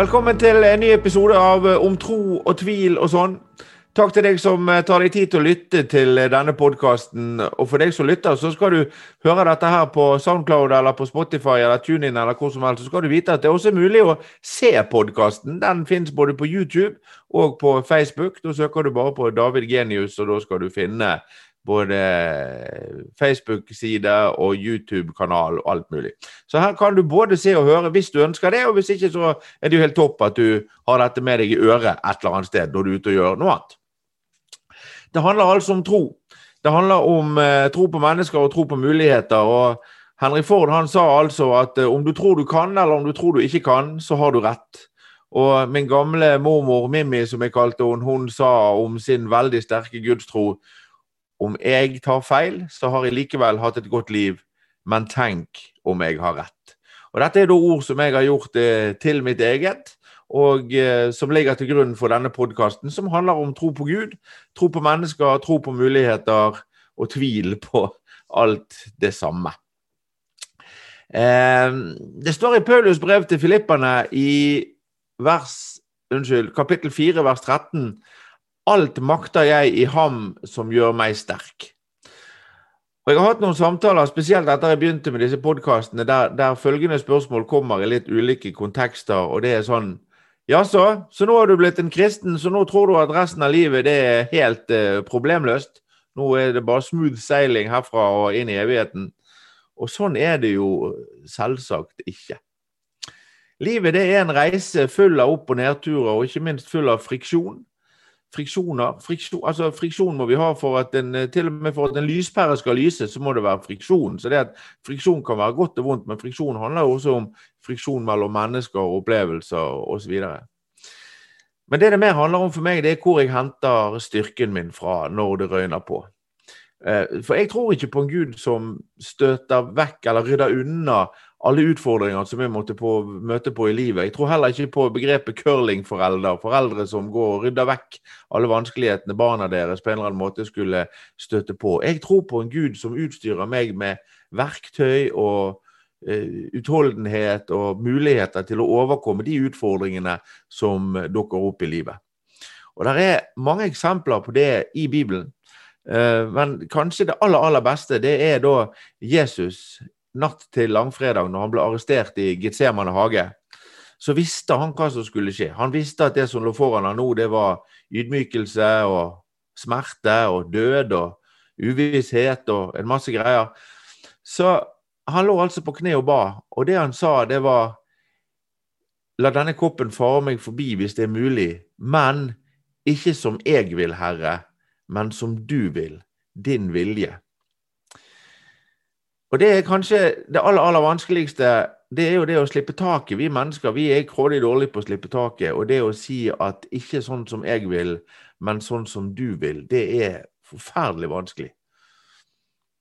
Velkommen til en ny episode av eh, Om tro og tvil og sånn. Takk til deg som eh, tar deg tid til å lytte til eh, denne podkasten. Og for deg som lytter, så skal du høre dette her på Soundcloud eller på Spotify eller TuneIn eller hvor som helst. Så skal du vite at det er også mulig å se podkasten. Den finnes både på YouTube og på Facebook. Da søker du bare på David Genius, og da skal du finne både Facebook-side og YouTube-kanal og alt mulig. Så her kan du både se og høre hvis du ønsker det, og hvis ikke så er det jo helt topp at du har dette med deg i øret et eller annet sted når du er ute og gjør noe annet. Det handler altså om tro. Det handler om eh, tro på mennesker og tro på muligheter. og Henry Ford han sa altså at eh, om du tror du kan, eller om du tror du ikke kan, så har du rett. Og min gamle mormor Mimmi, som jeg kalte hun, hun sa om sin veldig sterke gudstro om jeg tar feil, så har jeg likevel hatt et godt liv, men tenk om jeg har rett. Og Dette er da ord som jeg har gjort eh, til mitt eget, og eh, som ligger til grunn for denne podkasten, som handler om tro på Gud, tro på mennesker, tro på muligheter og tvil på alt det samme. Eh, det står i Paulus brev til filipperne i vers, unnskyld, kapittel 4, vers 13 Alt makter jeg i ham som gjør meg sterk. Og Jeg har hatt noen samtaler, spesielt etter jeg begynte med disse podkastene, der, der, følgende spørsmål kommer i litt ulike kontekster. og det er sånn Jaså, så nå har du blitt en kristen, så nå tror du at resten av livet det er helt eh, problemløst? Nå er det bare smooth sailing herfra og inn i evigheten. Og sånn er det jo selvsagt ikke. Livet det er en reise full av opp- og nedturer, og ikke minst full av friksjon friksjoner. Friksjon, altså friksjon må vi ha for at en, eh, til og med for at en lyspære skal lyse, så må det være friksjon. Så det at Friksjon kan være godt og vondt, men friksjon handler jo også om friksjon mellom mennesker og opplevelser osv. Men det det mer handler om for meg, det er hvor jeg henter styrken min fra når det røyner på. Eh, for jeg tror ikke på en gud som støter vekk eller rydder unna alle utfordringer som vi måtte på, møte på i livet. Jeg tror heller ikke på begrepet curlingforeldre, foreldre som går og rydder vekk alle vanskelighetene barna deres på en eller annen måte skulle støtte på. Jeg tror på en gud som utstyrer meg med verktøy og uh, utholdenhet og muligheter til å overkomme de utfordringene som dukker opp i livet. Og Det er mange eksempler på det i Bibelen. Uh, men kanskje det aller, aller beste det er da Jesus natt til langfredag, når han ble arrestert i Getsemane hage, så visste han hva som skulle skje. Han visste at det som lå foran ham nå, det var ydmykelse og smerte og død og uvisshet og en masse greier. Så han lå altså på kne og ba, og det han sa, det var La denne koppen fare meg forbi hvis det er mulig, men ikke som jeg vil, Herre, men som du vil, din vilje. Og det er kanskje det aller, aller vanskeligste. Det er jo det å slippe taket. Vi mennesker vi er grådig dårlige på å slippe taket. Og det å si at ikke sånn som jeg vil, men sånn som du vil, det er forferdelig vanskelig.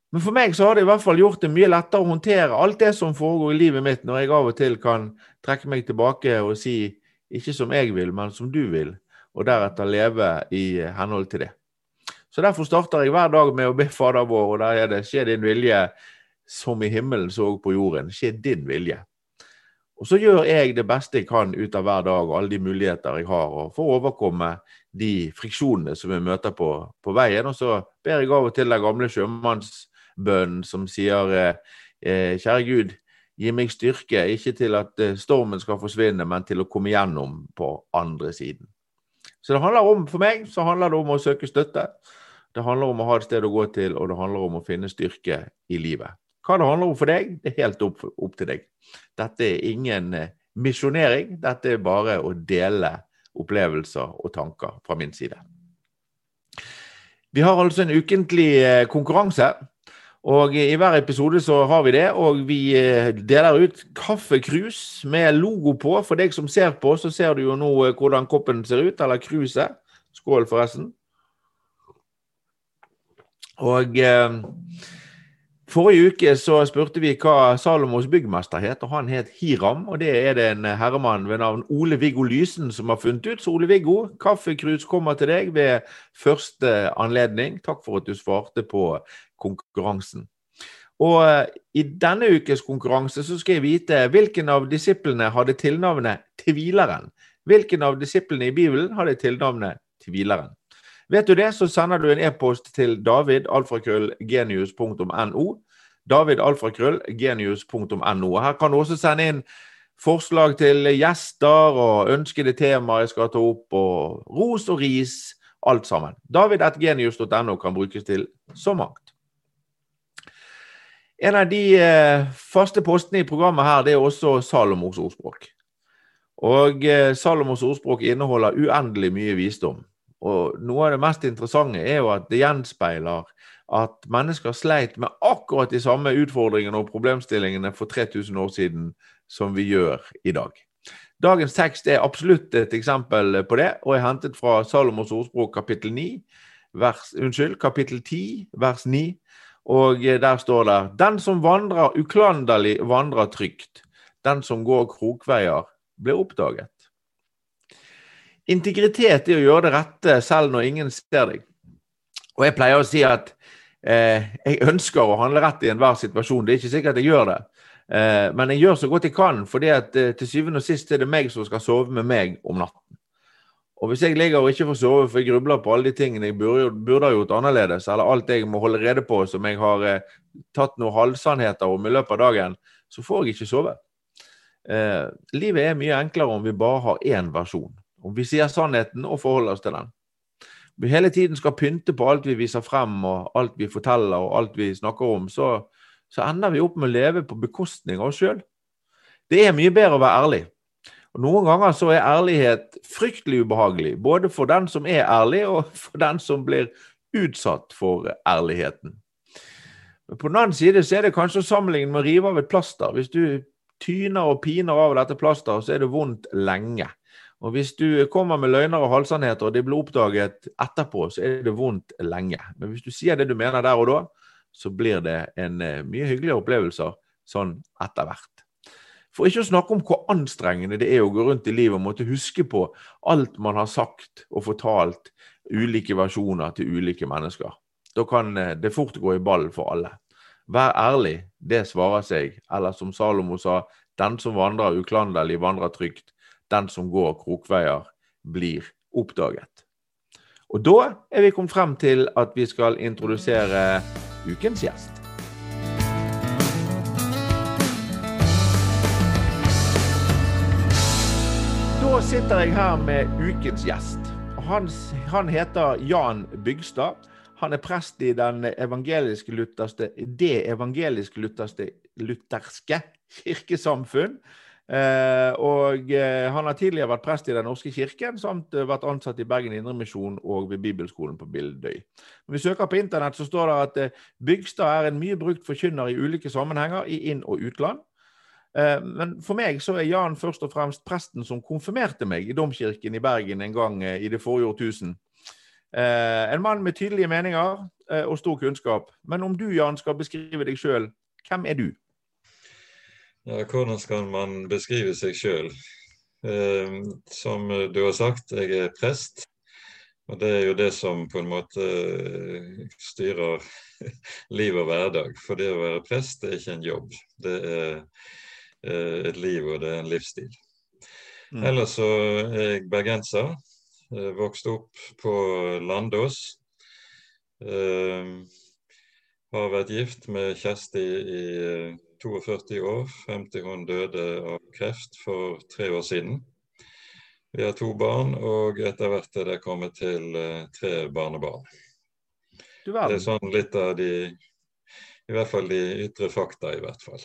Men for meg så har det i hvert fall gjort det mye lettere å håndtere alt det som foregår i livet mitt, når jeg av og til kan trekke meg tilbake og si ikke som jeg vil, men som du vil, og deretter leve i henhold til det. Så derfor starter jeg hver dag med å be Fader vår, og der er det 'Skje din vilje' som i himmelen så på jorden. Skje din vilje. Og så gjør jeg det beste jeg kan ut av hver dag og alle de muligheter jeg har, for å overkomme de friksjonene som vi møter på, på veien. Og så ber jeg av og til den gamle sjømannsbønnen som sier eh, Kjære Gud, gi meg styrke, ikke til at eh, stormen skal forsvinne, men til å komme gjennom på andre siden. Så det handler om, for meg så handler det om å søke støtte. Det handler om å ha et sted å gå til, og det handler om å finne styrke i livet. Hva det handler om for deg, det er helt opp, opp til deg. Dette er ingen eh, misjonering, dette er bare å dele opplevelser og tanker fra min side. Vi har altså en ukentlig eh, konkurranse. Og I hver episode så har vi det, og vi eh, deler ut kaffekrus med logo på. For deg som ser på, så ser du jo nå hvordan koppen ser ut, eller kruset. Skål, forresten. Og eh, Forrige uke så spurte vi hva Salomos byggmester het, og han het Hiram. Og det er det en herremann ved navn Ole-Viggo Lysen som har funnet ut. Så Ole-Viggo, kaffekrus kommer til deg ved første anledning. Takk for at du svarte på konkurransen. Og eh, i denne ukes konkurranse så skal jeg vite hvilken av disiplene hadde tilnavnet Tvileren. Hvilken av disiplene i Bibelen hadde tilnavnet Tvileren? Vet du det, så sender du en e-post til davidalfrakrøllgenius.no. Davidalfrakrøllgenius.no. Her kan du også sende inn forslag til gjester og ønskede temaer jeg skal ta opp, og ros og ris. Alt sammen. David.genius.no kan brukes til så mangt. En av de eh, faste postene i programmet her, det er også Salomos ordspråk. Og eh, Salomos ordspråk inneholder uendelig mye visdom. Og noe av det mest interessante er jo at det gjenspeiler at mennesker sleit med akkurat de samme utfordringene og problemstillingene for 3000 år siden som vi gjør i dag. Dagens tekst er absolutt et eksempel på det, og er hentet fra Salomos ordspråk kapittel 9, vers, unnskyld, kapittel 10, vers 9. Og der står det Den som vandrer uklanderlig, vandrer trygt. Den som går krokveier, blir oppdaget. Integritet er å gjøre det rette selv når ingen ser deg. Og jeg pleier å si at eh, jeg ønsker å handle rett i enhver situasjon. Det er ikke sikkert jeg gjør det. Eh, men jeg gjør så godt jeg kan, fordi at eh, til syvende og sist er det meg som skal sove med meg om natten. Og hvis jeg ligger og ikke får sove for jeg grubler på alle de tingene jeg burde, burde ha gjort annerledes, eller alt jeg må holde rede på som jeg har eh, tatt noen halvsannheter om i løpet av dagen, så får jeg ikke sove. Eh, livet er mye enklere om vi bare har én versjon. Om vi sier sannheten og forholder oss til den. Om vi hele tiden skal pynte på alt vi viser frem, og alt vi forteller og alt vi snakker om, så, så ender vi opp med å leve på bekostning av oss sjøl. Det er mye bedre å være ærlig. Og Noen ganger så er ærlighet fryktelig ubehagelig, både for den som er ærlig, og for den som blir utsatt for ærligheten. Men på den annen side så er det kanskje å med å rive av et plaster. Hvis du tyner og piner av dette plasteret, så er det vondt lenge. Og Hvis du kommer med løgner og halvsannheter, og det blir oppdaget etterpå, så er det vondt lenge. Men hvis du sier det du mener der og da, så blir det en eh, mye hyggeligere opplevelse sånn etter hvert. For ikke å snakke om hvor anstrengende det er å gå rundt i livet og måtte huske på alt man har sagt og fortalt ulike versjoner til ulike mennesker. Da kan eh, det fort gå i ball for alle. Vær ærlig, det svarer seg. Eller som Salomo sa, den som vandrer uklanderlig, vandrer trygt den som går krokveier, blir oppdaget. Og da er vi kommet frem til at vi skal introdusere ukens gjest. Da sitter jeg her med ukens gjest. Han, han heter Jan Bygstad. Han er prest i den evangeliske lutherste, det evangeliske lutherste, lutherske kirkesamfunn. Eh, og eh, Han har tidligere vært prest i Den norske kirken, samt eh, vært ansatt i Bergen Indremisjon og ved Bibelskolen på Bildøy. Når vi søker på internett, så står det at Bygstad er en mye brukt forkynner i ulike sammenhenger, i inn- og utland. Men for meg så er Jan først og fremst presten som konfirmerte meg i Domkirken i Bergen en gang i det forrige årtusen. en mann med tydelige meninger og stor kunnskap. Men om du, Jan, skal beskrive deg sjøl, hvem er du? Ja, hvordan skal man beskrive seg sjøl? Eh, som du har sagt, jeg er prest. Og det er jo det som på en måte eh, styrer liv og hverdag. For det å være prest det er ikke en jobb. Det er eh, et liv, og det er en livsstil. Mm. Ellers så er jeg bergenser. Vokste opp på Landås. Eh, har vært gift med Kjersti i 42 år frem til hun døde av kreft for tre år siden. Vi har to barn, og etter hvert er det kommet til uh, tre barnebarn. Det er sånn litt av de I hvert fall de ytre fakta, i hvert fall.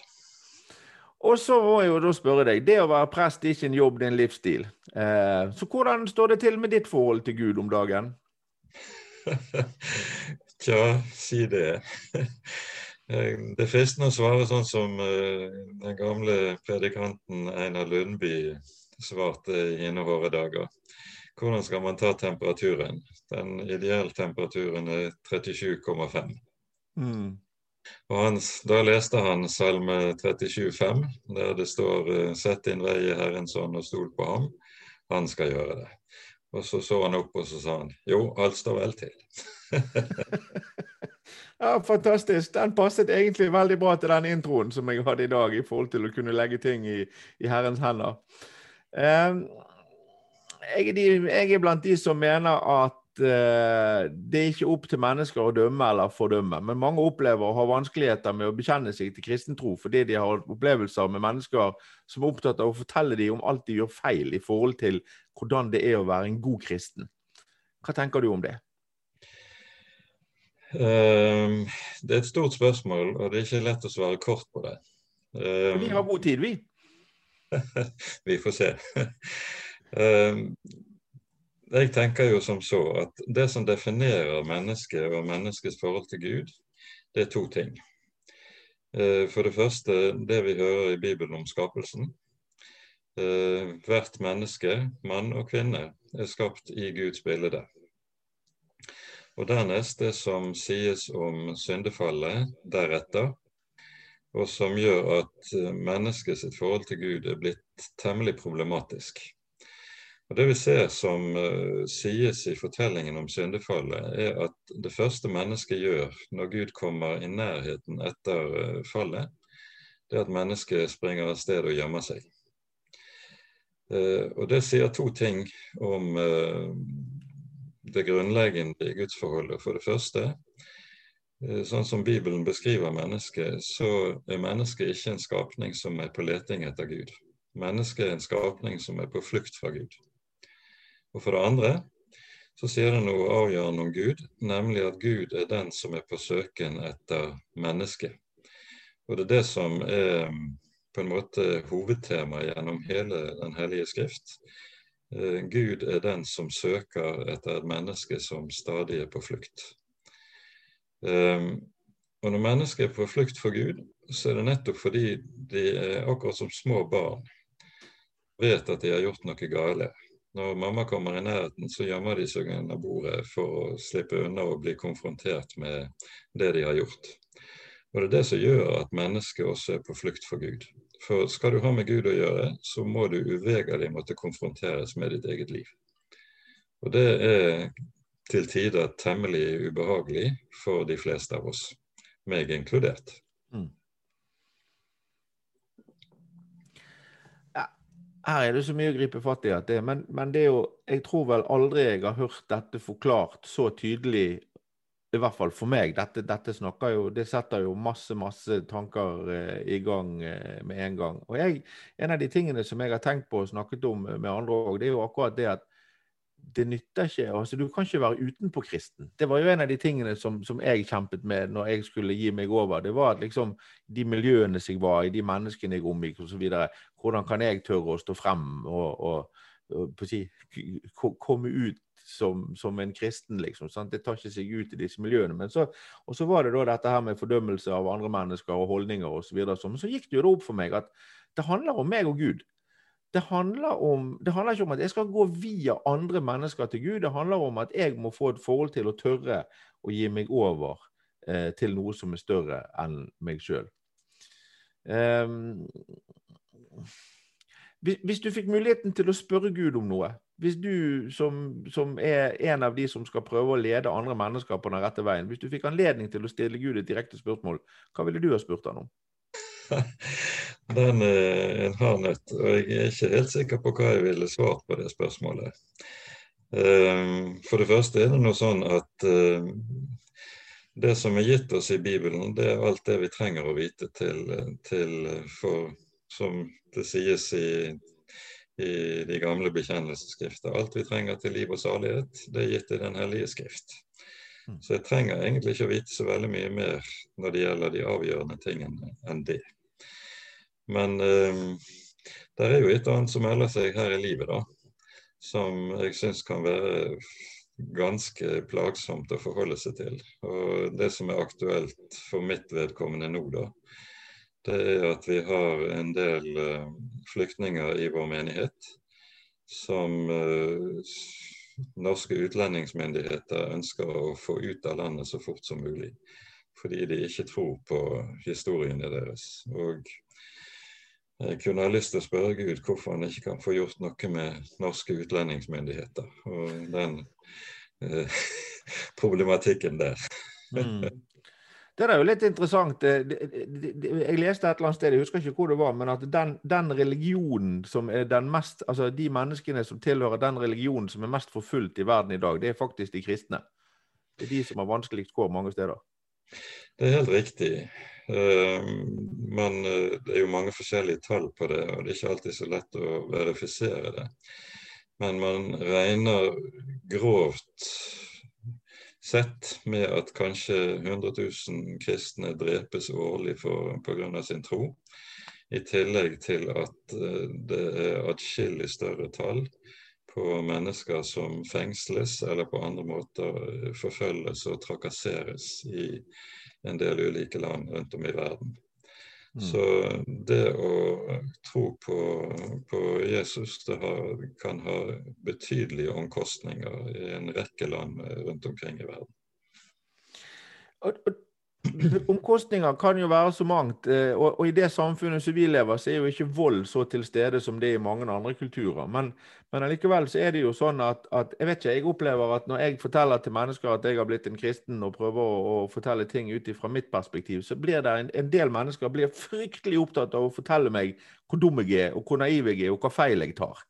Og så må jeg jo da spørre deg, det å være prest er ikke en jobb, det er en livsstil. Eh, så hvordan står det til med ditt forhold til Gud om dagen? Tja, si det. Eh, det er fristende å svare sånn som eh, den gamle predikanten Einar Lundby svarte i våre dager. Hvordan skal man ta temperaturen? Den ideelle temperaturen er 37,5. Mm. Da leste han Salme 37,5, der det står eh, 'Sett din vei i Herrens ånd og stol på ham'. Han skal gjøre det. Og så så han opp og så sa han jo, alt står vel til. Ja, Fantastisk. Den passet egentlig veldig bra til den introen som jeg hadde i dag, i forhold til å kunne legge ting i, i Herrens hender. Um, jeg, er de, jeg, er blant de som mener at uh, det er ikke opp til mennesker å dømme eller fordømme. Men mange opplever å ha vanskeligheter med å bekjenne seg til kristen tro fordi de har opplevelser med mennesker som er opptatt av å fortelle dem om alt de gjør feil i forhold til hvordan det er å være en god kristen. Hva tenker du om det? Um, det er et stort spørsmål, og det er ikke lett å svare kort på det. Vi har god tid, vi. vi får se. um, jeg tenker jo som så at det som definerer mennesket og menneskets forhold til Gud, det er to ting. For det første det vi hører i Bibelen om skapelsen. Hvert menneske, mann og kvinne, er skapt i Guds bilde. Og dernest det som sies om syndefallet deretter, og som gjør at eh, mennesket sitt forhold til Gud er blitt temmelig problematisk. Og Det vi ser som uh, sies i fortellingen om syndefallet, er at det første mennesket gjør når Gud kommer i nærheten etter uh, fallet, det er at mennesket springer av sted og gjemmer seg. Uh, og Det sier to ting om det grunnleggende i gudsforholdet. For det første, eh, sånn som Bibelen beskriver mennesket, så er mennesket ikke en skapning som er på leting etter Gud. Mennesket er en skapning som er på flukt fra Gud. Og for det andre så sier det noe avgjørende om Gud, nemlig at Gud er den som er på søken etter mennesket. Og det er det som er på en måte hovedtema gjennom hele Den hellige skrift. Eh, Gud er den som søker etter et menneske som stadig er på flukt. Ehm, og når mennesker er på flukt for Gud, så er det nettopp fordi de er akkurat som små barn. Vet at de har gjort noe galt. Når mamma kommer i nærheten, så gjemmer de seg under bordet for å slippe unna å bli konfrontert med det de har gjort. Og Det er det som gjør at mennesket også er på flukt for Gud. For skal du ha med Gud å gjøre, så må du uvegerlig måtte konfronteres med ditt eget liv. Og det er til tider temmelig ubehagelig for de fleste av oss, meg inkludert. Mm. Ja, her er det så mye å gripe fatt i, at det, men, men det er jo, jeg tror vel aldri jeg har hørt dette forklart så tydelig i hvert fall for meg. Dette, dette snakker jo, det setter jo masse masse tanker eh, i gang eh, med en gang. Og jeg, En av de tingene som jeg har tenkt på og snakket om med andre òg, det er jo akkurat det at det nytter ikke altså Du kan ikke være utenpå kristen. Det var jo en av de tingene som, som jeg kjempet med når jeg skulle gi meg over. Det var at liksom de miljøene jeg var i, de menneskene jeg omgikk osv. Hvordan kan jeg tørre å stå frem og, og si, komme ut som, som, en kristen, liksom. Sant? Det tar ikke seg ut i disse miljøene. Men så, og så var det da dette her med fordømmelse av andre mennesker og holdninger osv. Men så gikk det jo da opp for meg at det handler om meg og Gud. Det handler, om, det handler ikke om at jeg skal gå via andre mennesker til Gud. Det handler om at jeg må få et forhold til å tørre å gi meg over eh, til noe som er større enn meg sjøl. Um, ehm, hvis du fikk muligheten til å spørre Gud om noe, hvis du som, som, er en av de som skal prøve å lede andre mennesker på den rette veien, hvis du fikk anledning til å stille Gud et direkte spørsmål, hva ville du ha spurt han om? Den er en hard nøtt, og jeg er ikke helt sikker på hva jeg ville svart på det spørsmålet. Ehm, for det første er det noe sånn at ehm, det som er gitt oss i Bibelen, det er alt det vi trenger å vite til, til for, som det sies i i de gamle bekjennelsesskrifter. Alt vi trenger til liv og salighet, det er gitt i Den hellige skrift. Mm. Så jeg trenger egentlig ikke å vite så veldig mye mer når det gjelder de avgjørende tingene enn det. Men eh, det er jo et annet som melder seg her i livet, da. Som jeg syns kan være ganske plagsomt å forholde seg til. Og det som er aktuelt for mitt vedkommende nå, da, det er at vi har en del uh, flyktninger i vår menighet som uh, norske utlendingsmyndigheter ønsker å få ut av landet så fort som mulig. Fordi de ikke tror på historiene deres. Og jeg kunne ha lyst til å spørre Gud hvorfor han ikke kan få gjort noe med norske utlendingsmyndigheter. Og den eh, problematikken der. mm. Det er jo litt interessant. Jeg leste et eller annet sted, jeg husker ikke hvor det var, men at den, den religionen som er den mest Altså de menneskene som tilhører den religionen som er mest forfulgt i verden i dag, det er faktisk de kristne. Det er de som har vanskeligst kår mange steder. Det er helt riktig. Ehm, men eh, det er jo mange forskjellige tall på det, og det er ikke alltid så lett å verifisere det. Men man regner grovt sett med at kanskje 100 000 kristne drepes årlig pga. sin tro. I tillegg til at eh, det er atskillig større tall på mennesker som fengsles eller på andre måter eh, forfølges og trakasseres i en del ulike land rundt om i verden. Mm. Så det å tro på, på Jesus det har, kan ha betydelige omkostninger i en rekke land rundt omkring i verden. Og, og Omkostninger kan jo være så mangt. Eh, og, og, i det samfunnet som vi lever, så er jo ikke vold så til stede som det er i mange andre kulturer. Men, men allikevel så er det jo sånn at, at, jeg vet ikke, jeg opplever at når jeg forteller til mennesker at jeg har blitt en kristen, og prøver å, å fortelle ting ut fra mitt perspektiv, så blir det en, en, del mennesker blir fryktelig opptatt av å fortelle meg hvor dum jeg er, og hvor naiv jeg er, og hva feil jeg tar.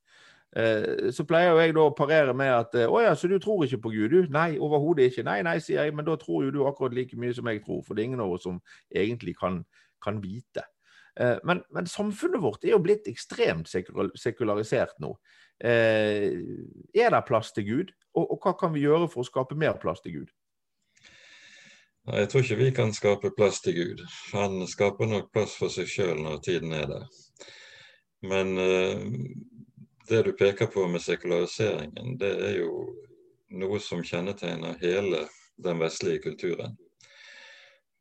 Eh, så pleier jo jeg da å parere med at eh, å ja, så du tror ikke på Gud, du? Nei, overhodet ikke. Nei, nei, sier jeg, men da tror jo du akkurat like mye som jeg tror. For det er ingen av oss som egentlig kan, kan vite. Eh, men, men, samfunnet vårt er jo blitt ekstremt sekularisert nå. Er det plass til Gud? Og, og hva kan vi gjøre for å skape mer plass til Gud? Nei, Jeg tror ikke vi kan skape plass til Gud. Han skaper nok plass for seg sjøl når tiden er der. Men det du peker på med sekulariseringen, det er jo noe som kjennetegner hele den vestlige kulturen.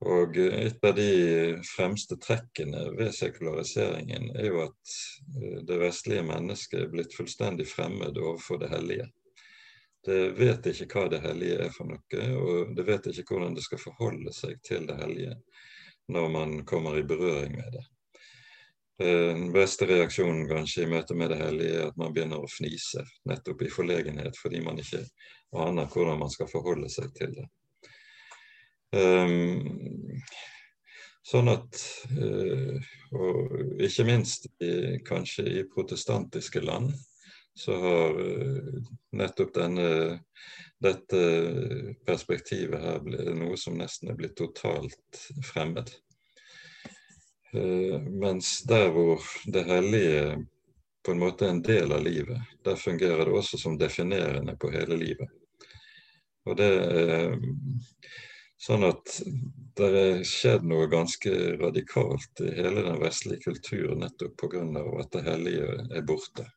Og et av de fremste trekkene ved sekulariseringen er jo at eh, det vestlige mennesket er blitt fullstendig fremmed overfor det hellige. Det vet ikke hva det hellige er for noe, og det vet ikke hvordan det skal forholde seg til det hellige når man kommer i berøring med det. Den beste reaksjonen kanskje i møte med det hellige er at man begynner å fnise, nettopp i forlegenhet, fordi man ikke aner hvordan man skal forholde seg til det. Um, sånn at uh, Og ikke minst i, kanskje i protestantiske land så har uh, nettopp denne, dette perspektivet her noe som nesten er blitt totalt fremmed. Eh, mens der hvor det hellige på en måte er en del av livet, der fungerer det også som definerende på hele livet. Og det er sånn at det er skjedd noe ganske radikalt i hele den vestlige kulturen nettopp pga. at det hellige er borte.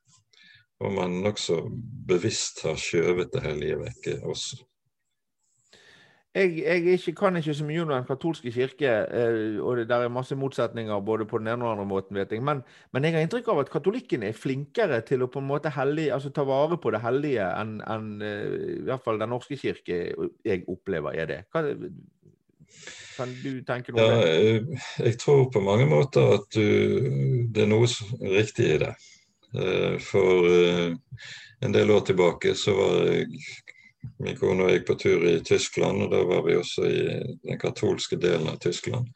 Og man nokså bevisst har skjøvet det hellige vekke også jeg, jeg ikke, kan ikke så mye om den katolske kirke, eh, og det der er masse motsetninger både på den ene og den andre måten, vet jeg. Men, men jeg har inntrykk av at katolikkene er flinkere til å på en måte hellig, altså ta vare på det hellige enn en, eh, i hvert fall Den norske kirke jeg opplever er det. Hva, kan du tenke noe ja, det? Jeg tror på mange måter at du, det er noe riktig i det. Eh, for en del år tilbake så var jeg Min kone og jeg gikk på tur i Tyskland, og da var vi også i den katolske delen av Tyskland.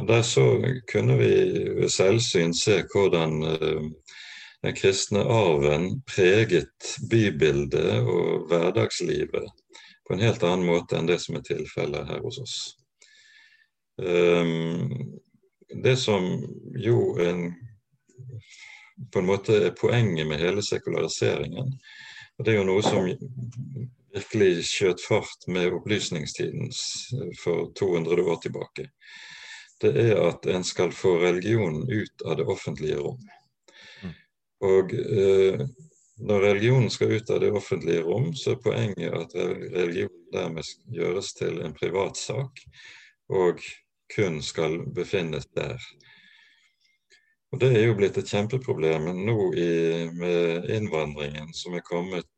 Og Der så kunne vi ved selvsyn se hvordan uh, den kristne arven preget bybildet og hverdagslivet på en helt annen måte enn det som er tilfellet her hos oss. Um, det som jo en, på en måte er poenget med hele sekulariseringen, og Det er jo noe som virkelig skjøt fart med opplysningstiden for 200 år tilbake. Det er at en skal få religionen ut av det offentlige rom. Mm. Og eh, når religionen skal ut av det offentlige rom, så er poenget at religion dermed gjøres til en privatsak og kun skal befinnes der. Og Det er jo blitt et kjempeproblem nå i, med innvandringen som er kommet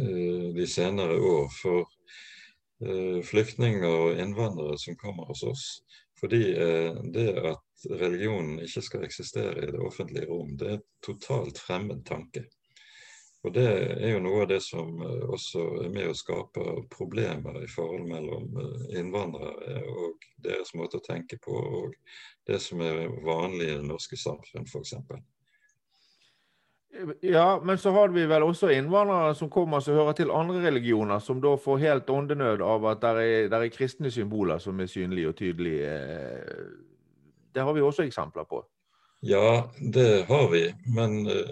uh, de senere år for uh, flyktninger og innvandrere som kommer hos oss. Fordi uh, det at religionen ikke skal eksistere i det offentlige rom, det er et totalt fremmed tanke. Og det er jo noe av det som eh, også er med å skape problemer i forhold mellom eh, innvandrere og deres måte å tenke på, og det som er vanlig i det norske samfunn, f.eks. Ja, men så har vi vel også innvandrere som kommer som hører til andre religioner, som da får helt åndenød av at det er, der er kristne symboler som er synlige og tydelige. Det har vi også eksempler på. Ja, det har vi. Men Eh,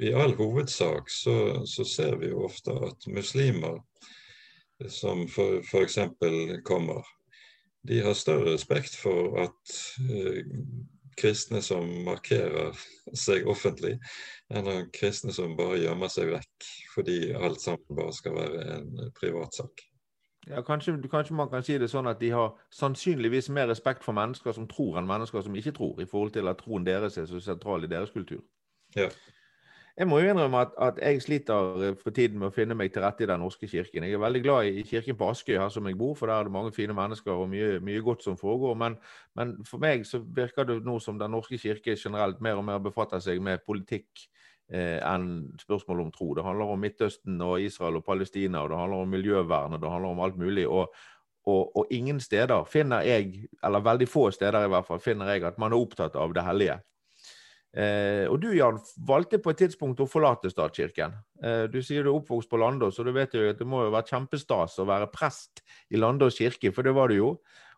i all hovedsak så, så, ser vi jo ofte at muslimer som f.eks. kommer, de har større respekt for at eh, kristne som markerer seg offentlig, enn kristne som bare gjemmer seg vekk fordi alt sammen bare skal være en privatsak. Ja, kanskje, kanskje, man kan si det sånn at de har sannsynligvis mer respekt for mennesker som tror, enn mennesker som ikke tror, i forhold til at troen deres er så sentral i deres kultur. Ja. Jeg må jo innrømme at, at, jeg sliter eh, for tiden med å finne meg til rette i Den norske kirken. Jeg er veldig glad i kirken på Askøy, her som jeg bor, for der er det mange fine mennesker og mye, mye godt som foregår. Men, men, for meg så virker det nå som Den norske kirke generelt mer og mer befatter seg med politikk enn spørsmål om tro. Det handler om Midtøsten og Israel og Palestina, og det handler om miljøvern og det handler om alt mulig. Og, og, og, ingen steder finner jeg, eller veldig få steder i hvert fall, finner jeg at man er opptatt av det hellige. Eh, og du Jan, valgte på et tidspunkt å forlate statskirken. Eh, du sier du er oppvokst på Landås, og du vet jo at det må jo være kjempestas å være prest i Landås kirke, for det var du jo.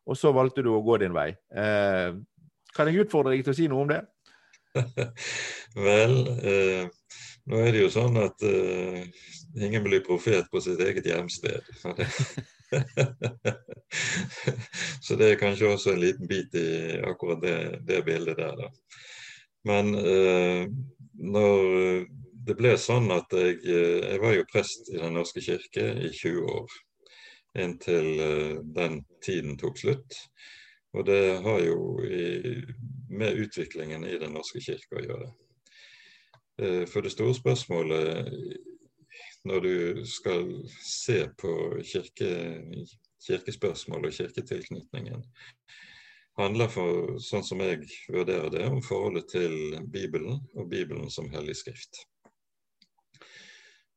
Og så valgte du å gå din vei. Eh, kan jeg utfordre deg til å si noe om det? Vel, eh, nå er det jo sånn at eh, ingen blir profet på sitt eget hjemsted. Så det er kanskje også en liten bit i akkurat det, det bildet der, da. Men eh, når det ble sånn at jeg, eh, jeg var jo prest i Den norske kirke i 20 år, inntil eh, den tiden tok slutt. Og det har jo i, med utviklingen i Den norske kirke å gjøre. Eh, for det store spørsmålet når du skal se på kirke, kirkespørsmål og kirketilknytningen, handler for, sånn som jeg vurderer det, om forholdet til Bibelen og Bibelen som hellig skrift.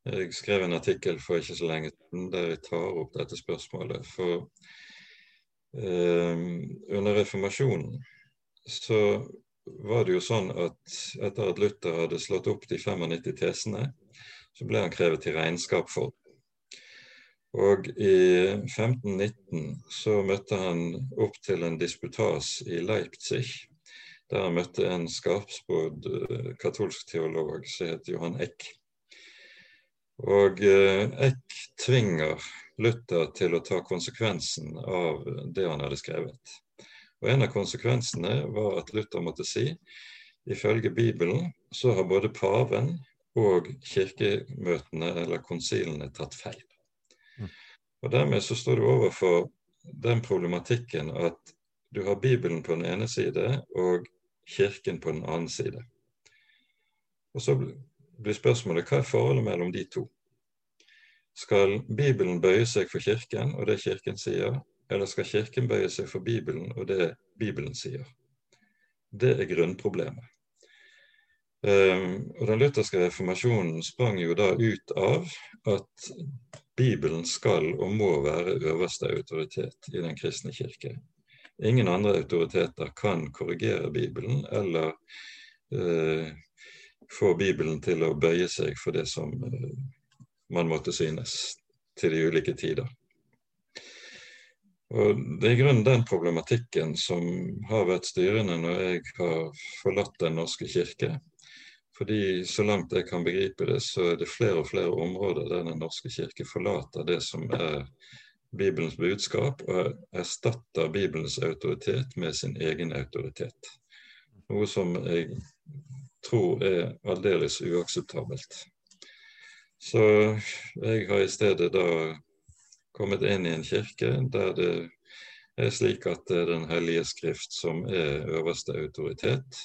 Jeg skrev en artikkel for ikke så lenge siden der jeg tar opp dette spørsmålet. For Eh, under reformasjonen så var det jo sånn at etter at Luther hadde slått opp de 95 tesene, så ble han krevet til regnskap for Og i 1519 så møtte han opp til en disputas i Leipzig, der han møtte en skarpspådd eh, katolsk teolog som het Johan Eck. Og eh, Eck tvinger Luther til å ta konsekvensen av det han hadde skrevet. Og En av konsekvensene var at Luther måtte si ifølge Bibelen så har både paven og kirkemøtene eller konsilene tatt feil. Mm. Og Dermed så står du overfor den problematikken at du har Bibelen på den ene side og Kirken på den annen side. Og Så blir spørsmålet hva er forholdet mellom de to? Skal Bibelen bøye seg for Kirken og det Kirken sier, eller skal Kirken bøye seg for Bibelen og det Bibelen sier? Det er grunnproblemet. Um, og Den lutherske reformasjonen sprang jo da ut av at Bibelen skal og må være øverste autoritet i den kristne kirke. Ingen andre autoriteter kan korrigere Bibelen eller uh, få Bibelen til å bøye seg for det som uh, man måtte synes til de ulike tider. Og Det er i grunnen den problematikken som har vært styrende når jeg har forlatt Den norske kirke. Fordi så langt jeg kan begripe det, så er det flere og flere områder der Den norske kirke forlater det som er Bibelens budskap, og erstatter Bibelens autoritet med sin egen autoritet. Noe som jeg tror er aldeles uakseptabelt. Så jeg har i stedet da kommet inn i en kirke der det er slik at det er Den hellige skrift som er øverste autoritet,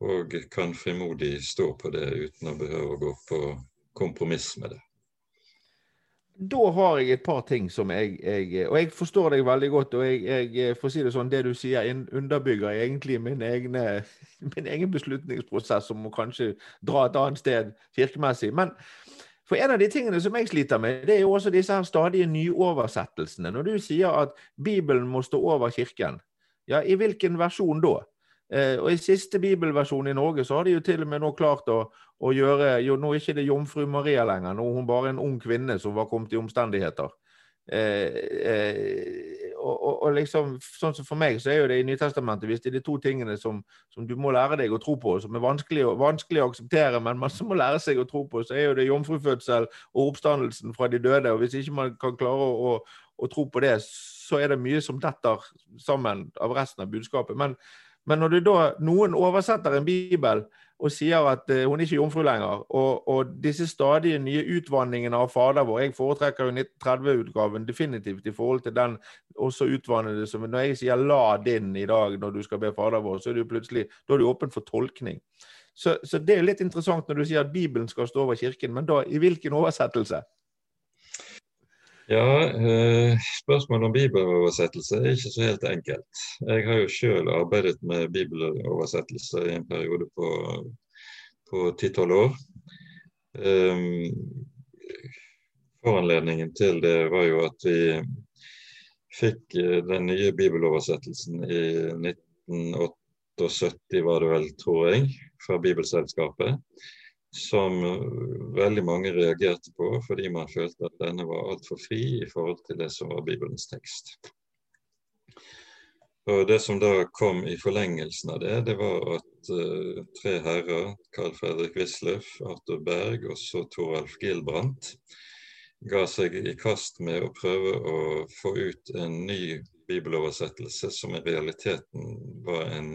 og kan frimodig stå på det uten å behøve å gå på kompromiss med det. da har jeg et par ting som jeg, jeg, Og jeg forstår deg veldig godt, og jeg, jeg får si det sånn, det du sier, underbygger egentlig min, egne, min egen beslutningsprosess om å kanskje dra et annet sted kirkemessig. Men for en av de tingene som jeg sliter med, det er jo også disse her stadige nyoversettelsene. Når du sier at Bibelen må stå over Kirken, ja, i hvilken versjon da? Eh, og I siste bibelversjon i Norge så har de jo til og med nå klart å, å gjøre jo, Nå er ikke det jomfru Maria lenger, nå er hun bare en ung kvinne som var kommet i omstendigheter. Eh, eh, og, og, og, liksom, sånn som For meg så er jo det i Nytestamentet hvis det er de to tingene som, som du må lære deg å tro på, som er vanskelig, vanskelig, å akseptere, men man må lære seg å tro på, så er jo det jomfrufødsel og oppstandelsen fra de døde. og Hvis ikke man kan klare å, å, tro på det, så er det mye som detter sammen av resten av budskapet. men men når da, noen oversetter en bibel og sier at uh, hun er ikke jomfru lenger, og, og, disse stadige nye utvanningene av Fader vår Jeg foretrekker jo 1930-utgaven definitivt i forhold til den også utvannede som Når jeg sier 'la din' i dag når du skal be Fader vår, så er du plutselig da er du åpen for tolkning. Så, så det er litt interessant når du sier at Bibelen skal stå over Kirken, men da i hvilken oversettelse? Ja, eh, Spørsmålet om bibeloversettelse er ikke så helt enkelt. Jeg har jo selv arbeidet med bibeloversettelse i en periode på ti-tolv år. Eh, foranledningen til det var jo at vi fikk eh, den nye bibeloversettelsen i 1978, var det vel, tror jeg, fra Bibelselskapet som veldig mange reagerte på fordi man følte at denne var altfor fri i forhold til det som var Bibelens tekst. Og Det som da kom i forlengelsen av det, det var at uh, tre herrer, Carl Fredrik Wisløff, Arthur Berg og så Toralf Gilbrandt, ga seg i kast med å prøve å få ut en ny bibeloversettelse som i realiteten var en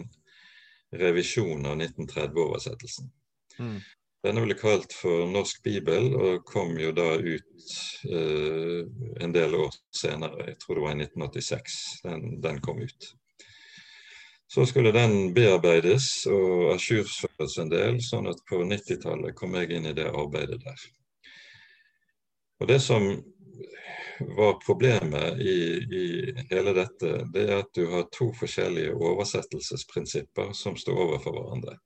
revisjon av 1930-oversettelsen. Mm. Denne ble kalt for Norsk bibel, og kom jo da ut eh, en del år senere. Jeg tror det var i 1986 den, den kom ut. Så skulle den bearbeides og ajourføres en del, sånn at på 90-tallet kom jeg inn i det arbeidet der. Og Det som var problemet i, i, hele dette, det er at du har to forskjellige oversettelsesprinsipper som står overfor hverandre.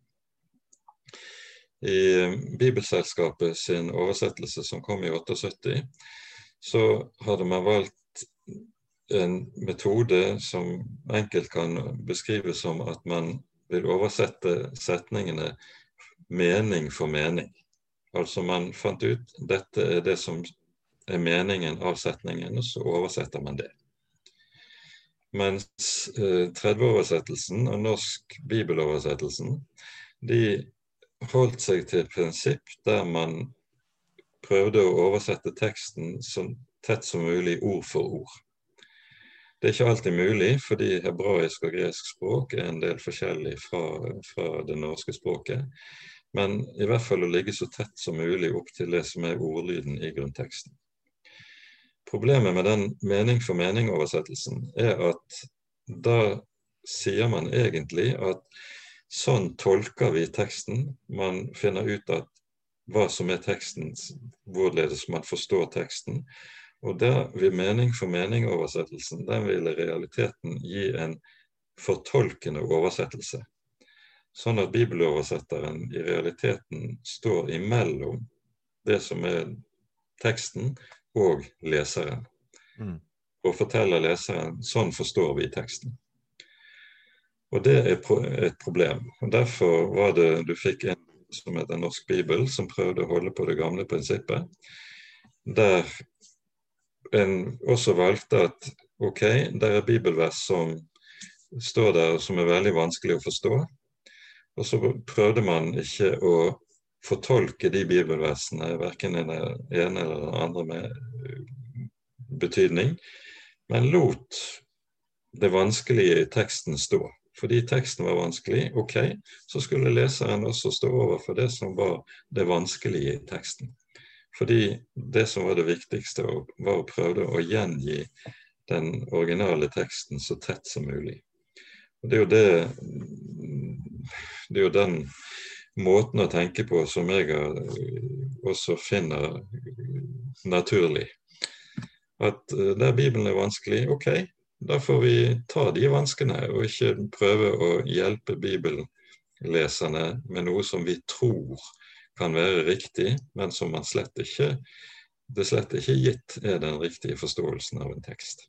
I Bibelselskapet sin oversettelse som kom i 78, så hadde man valgt en metode som enkelt kan beskrives som at man vil oversette setningene mening for mening. Altså man fant ut dette er det som er meningen av setningen, og så oversetter man det. Mens eh, 30-oversettelsen og norsk bibeloversettelsen de holdt seg til et prinsipp der man prøvde å oversette teksten så tett som mulig ord for ord. Det er ikke alltid mulig, fordi hebraisk og gresk språk er en del forskjellig fra, fra, det norske språket. Men i hvert fall å ligge så tett som mulig opp til det som er ordlyden i grunnteksten. Problemet med den mening for mening-oversettelsen er at da sier man egentlig at Sånn tolker vi teksten. Man finner ut at hva som er teksten, hvorledes man forstår teksten. Og der vil mening for mening-oversettelsen den vil i realiteten gi en fortolkende oversettelse. Sånn at bibeloversetteren i realiteten står imellom det som er teksten, og leseren. Mm. Og forteller leseren sånn forstår vi teksten. Og det er et problem. Og Derfor var det du fikk en som heter Norsk bibel, som prøvde å holde på det gamle prinsippet. Der en også valgte at ok, det er bibelvers som står der som er veldig vanskelig å forstå. Og så prøvde man ikke å fortolke de bibelversene, verken den ene eller den andre med betydning, men lot det vanskelige i teksten stå fordi teksten var vanskelig, ok, så skulle leseren også stå overfor det som var det vanskelige i teksten. Fordi det som var det viktigste, var å prøve å gjengi den originale teksten så tett som mulig. Og Det er jo det Det er jo den måten å tenke på som jeg også finner naturlig. at eh, der Bibelen er vanskelig, OK, da får vi ta de vanskene, og ikke prøve å hjelpe bibelleserne med noe som vi tror kan være riktig, men som man slett ikke det slett ikke gitt er den riktige forståelsen av en tekst.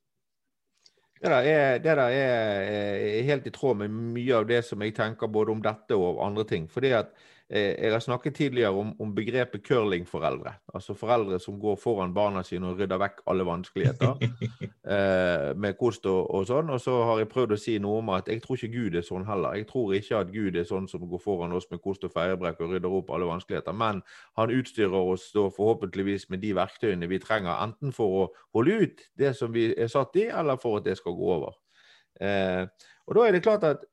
Det der, er, det der er, er, helt i tråd med mye av det som jeg tenker både om dette og andre ting. Fordi at Eh, jeg har snakket tidligere om, om begrepet curlingforeldre. Altså foreldre som går foran barna sine og rydder vekk alle vanskeligheter eh, med kost og, og, sånn. Og så har jeg prøvd å si noe om at jeg tror ikke Gud er sånn heller. Jeg tror ikke at Gud er sånn som går foran oss med kost og feierbrekk og rydder opp alle vanskeligheter. Men han utstyrer oss da forhåpentligvis med de verktøyene vi trenger, enten for å holde ut det som vi er satt i, eller for at det skal gå over. Eh, og da er det klart at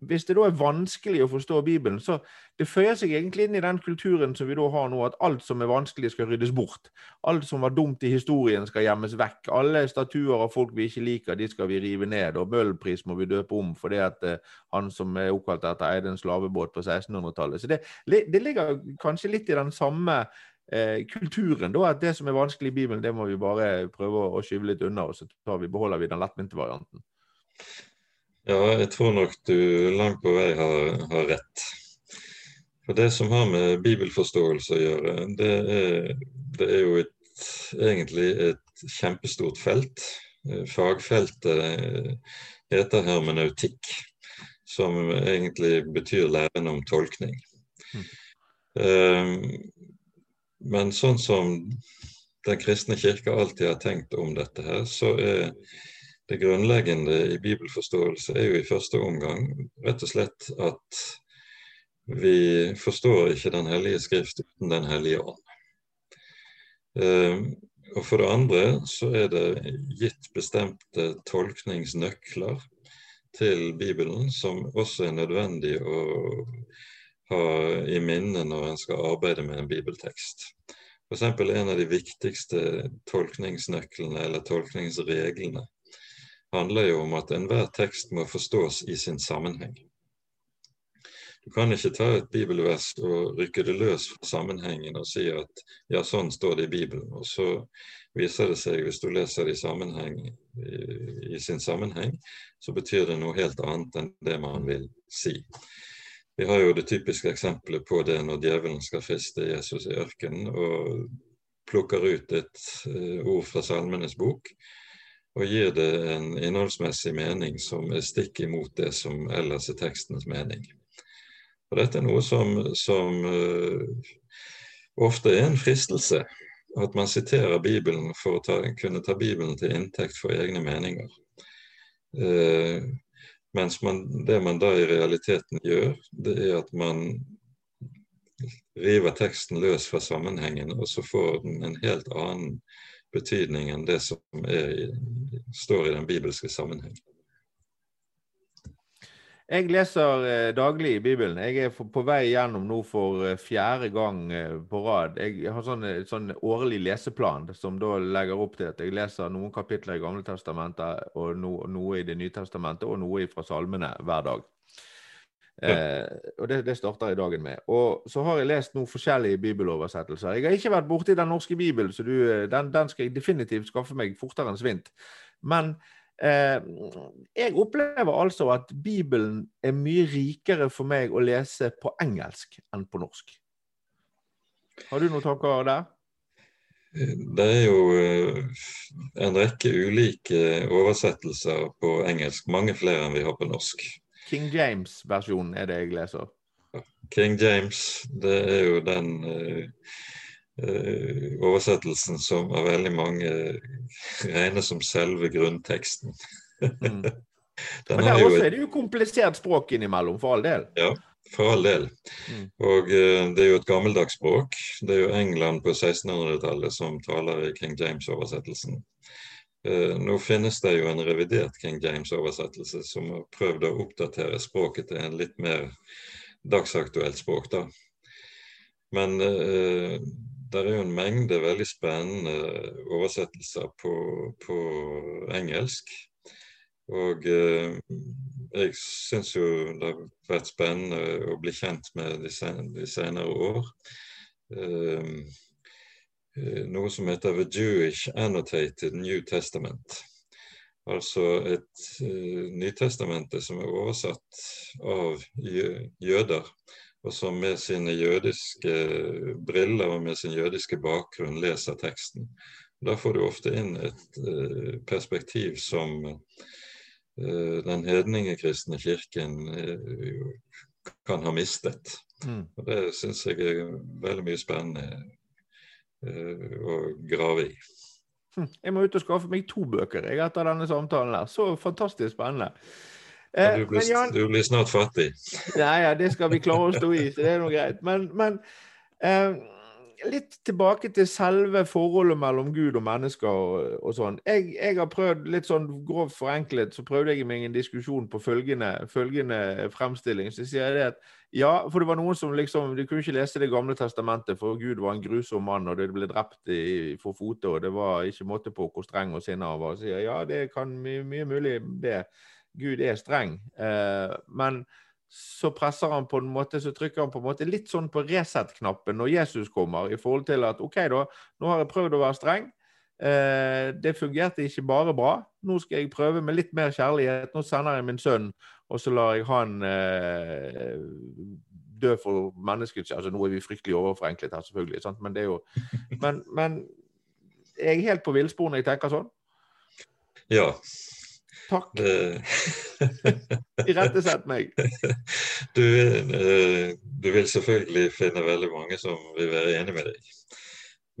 hvis det da er vanskelig å forstå Bibelen, så det føyer seg egentlig inn i den kulturen som vi da har nå, at alt som er vanskelig, skal ryddes bort. Alt som var dumt i historien, skal gjemmes vekk. Alle statuer av folk vi ikke liker, de skal vi rive ned. Og Møhlenpris må vi døpe om fordi at uh, han som er oppkalt etter, eide en slavebåt på 1600-tallet. Så det, det, ligger kanskje litt i den samme uh, kulturen, da, at det som er vanskelig i Bibelen, det må vi bare prøve å skyve litt unna, og så vi, beholder vi den lettvinte varianten. Ja, jeg tror nok du langt på vei har, har rett. For Det som har med bibelforståelse å gjøre, det er, det er jo et, egentlig et kjempestort felt. Fagfeltet heter hermeneutikk, som egentlig betyr læren om tolkning. Mm. Men sånn som Den kristne kirke alltid har tenkt om dette her, så er det grunnleggende i bibelforståelse er jo i første omgang rett og slett at vi forstår ikke Den hellige skrift uten Den hellige ånd. Ehm, og for det andre så er det gitt bestemte tolkningsnøkler til Bibelen som også er nødvendig å ha i minne når en skal arbeide med en bibeltekst. F.eks. en av de viktigste tolkningsnøklene eller tolkningsreglene handler jo om at enhver tekst må forstås i sin sammenheng. Du kan ikke ta et bibelvers og rykke det løs fra sammenhengen og si at ja, sånn står det i Bibelen. Og så viser det seg, hvis du leser det i, i, sin sammenheng, så betyr det noe helt annet enn det man vil si. Vi har jo det typiske eksempelet på det når djevelen skal friste Jesus i ørkenen og plukker ut et uh, ord fra Salmenes bok og gir det en innholdsmessig mening som er stikk imot det som ellers er tekstens mening. Og Dette er noe som, som uh, ofte er en fristelse, at man siterer Bibelen for å ta, kunne ta Bibelen til inntekt for egne meninger. Uh, mens man, det man da i realiteten gjør, det er at man river teksten løs fra sammenhengen, og så får den en helt annen betydning enn det som er, står i den bibelske sammenheng. Jeg leser eh, daglig i Bibelen. Jeg er på vei gjennom nå for eh, fjerde gang eh, på rad. Jeg har sånn, sånn årlig leseplan som da legger opp til at jeg leser noen kapitler i Gamle testamentet, og no, noe i Det nye testamentet, og noe fra salmene hver dag. Eh, og det, det, starter jeg dagen med. Og så har jeg lest noen forskjellige bibeloversettelser. Jeg har ikke vært borti den norske bibelen, så du, eh, den, den, skal jeg definitivt skaffe meg fortere enn svint. Men eh, jeg opplever altså at Bibelen er mye rikere for meg å lese på engelsk enn på norsk. Har du noen tanker der? Det er jo eh, en rekke ulike oversettelser på engelsk, mange flere enn vi har på norsk. King James-versjonen er det jeg leser. King James, det er jo den uh, uh, oversettelsen som av veldig mange regnes som selve grunnteksten. mm. Men der også er det jo komplisert språk innimellom, for all del. Ja, for all del. Mm. Og uh, det er jo et gammeldags språk. Det er jo England på 1600-tallet som taler i King James-oversettelsen. Eh, nå finnes det jo en revidert King James-oversettelse som har prøvd å oppdatere språket til en litt mer dagsaktuelt språk. da. Men eh, det er jo en mengde veldig spennende oversettelser på, på engelsk. Og eh, jeg syns jo det har vært spennende å bli kjent med de, sen de senere år. Eh, noe som heter The Jewish Annotated New Testament. Altså et uh, Nytestamentet som er oversatt av jøder, og som med sine jødiske briller og med sin jødiske bakgrunn leser teksten. Da får du ofte inn et uh, perspektiv som uh, den hedningekristne kirken kan ha mistet. Mm. Og Det syns jeg er veldig mye spennende å grave i. Hm, jeg må ut og skaffe meg to bøker jeg, etter denne samtalen. her. Så fantastisk spennende. Ja, du, blir, Jan, du, blir, snart fattig. Nei, ja, det skal vi klare å stå i, så det er noe greit. Men, men eh, litt tilbake til selve forholdet mellom Gud og mennesker og, og sånn. Jeg, jeg, har prøvd litt sånn grovt forenklet, så prøvde jeg meg en diskusjon på følgende, følgende fremstilling. Så sier jeg det at ja, for det var noen som liksom De kunne ikke lese Det gamle testamentet, for Gud var en grusom mann, og det ble drept i, for fote, og det var ikke måte på hvor streng og sinna han var. Så sier ja, det kan mye, mye mulig det. Gud er streng. Eh, men så presser han på en måte, så trykker han på en måte litt sånn på reset-knappen når Jesus kommer, i forhold til at OK, da, nå har jeg prøvd å være streng. Eh, det fungerte ikke bare bra. Nå skal jeg prøve med litt mer kjærlighet. Nå sender jeg min sønn, og så lar jeg han eh, dø for menneskets altså Nå er vi fryktelig overforenklet her, selvfølgelig, sant? men det er jo Men, men jeg er helt på villspor når jeg tenker sånn. Ja. Takk. Irettesett meg. Du, eh, du vil selvfølgelig finne veldig mange som vil være enig med deg.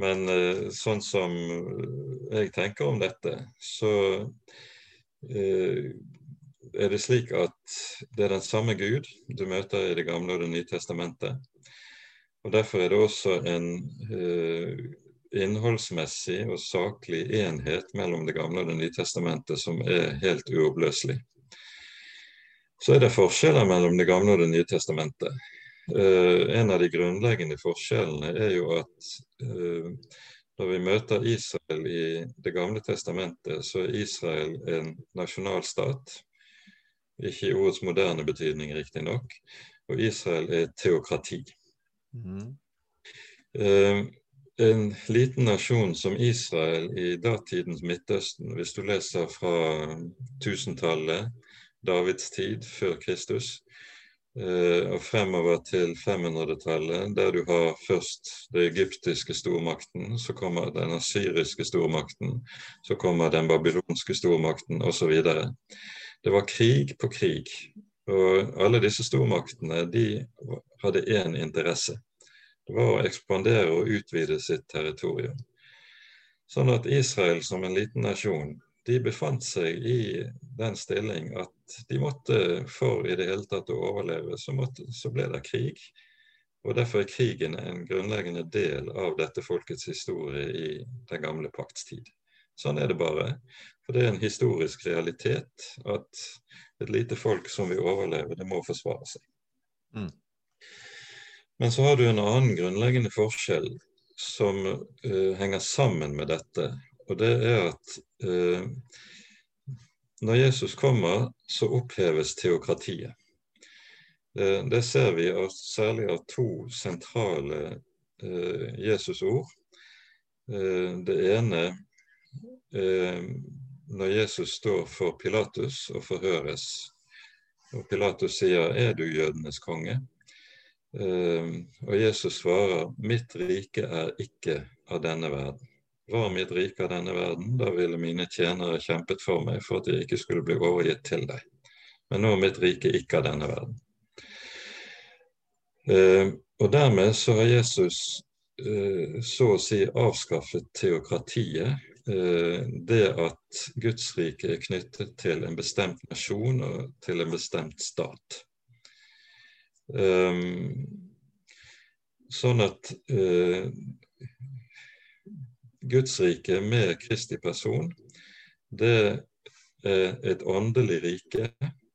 Men eh, sånn som jeg tenker om dette, så eh, er det slik at det er den samme Gud du møter i Det gamle og Det nye testamentet. Og Derfor er det også en eh, innholdsmessig og saklig enhet mellom Det gamle og Det nye testamentet som er helt uoppløselig. Så er det forskjeller mellom Det gamle og Det nye testamentet. Uh, en av de grunnleggende forskjellene er jo at uh, når vi møter Israel i Det gamle testamentet, så er Israel en nasjonalstat. Ikke i ordets moderne betydning, riktignok. Og Israel er teokrati. Mm. En liten nasjon som Israel i datidens Midtøsten, hvis du leser fra tusentallet, Davids tid før Kristus, Eh, og fremover til 500-tallet, der du har først den egyptiske stormakten, så kommer den asyriske stormakten, så kommer den babylonske stormakten osv. Det var krig på krig. Og alle disse stormaktene de hadde én interesse. Det var å ekspandere og utvide sitt territorium. Sånn at Israel som en liten nasjon de befant seg i den stilling at de måtte, for i det hele tatt å overleve, så, måtte, så ble det krig. Og Derfor er krigen en grunnleggende del av dette folkets historie i den gamle pakts tid. Sånn er det bare. For det er en historisk realitet at et lite folk som vil overleve, det må forsvare seg. Mm. Men så har du en annen grunnleggende forskjell som uh, henger sammen med dette, og det er at uh, når Jesus kommer, så oppheves teokratiet. Uh, det ser vi av, særlig av to sentrale Jesus-ord. Det ene når Jesus står for Pilatus og forhøres. Og Pilatus sier 'Er du jødenes konge?' Eh, og Jesus svarer 'Mitt rike er ikke av denne verden'. Var mitt rike av denne verden, da ville mine tjenere kjempet for meg for at jeg ikke skulle bli overgitt til deg. Men nå er mitt rike ikke av denne verden. Eh, og dermed så har Jesus eh, så å si avskaffet teokratiet. Eh, det at Guds rike er knyttet til en bestemt nasjon og til en bestemt stat. Eh, sånn at eh, Guds rike med Kristi person, det er et åndelig rike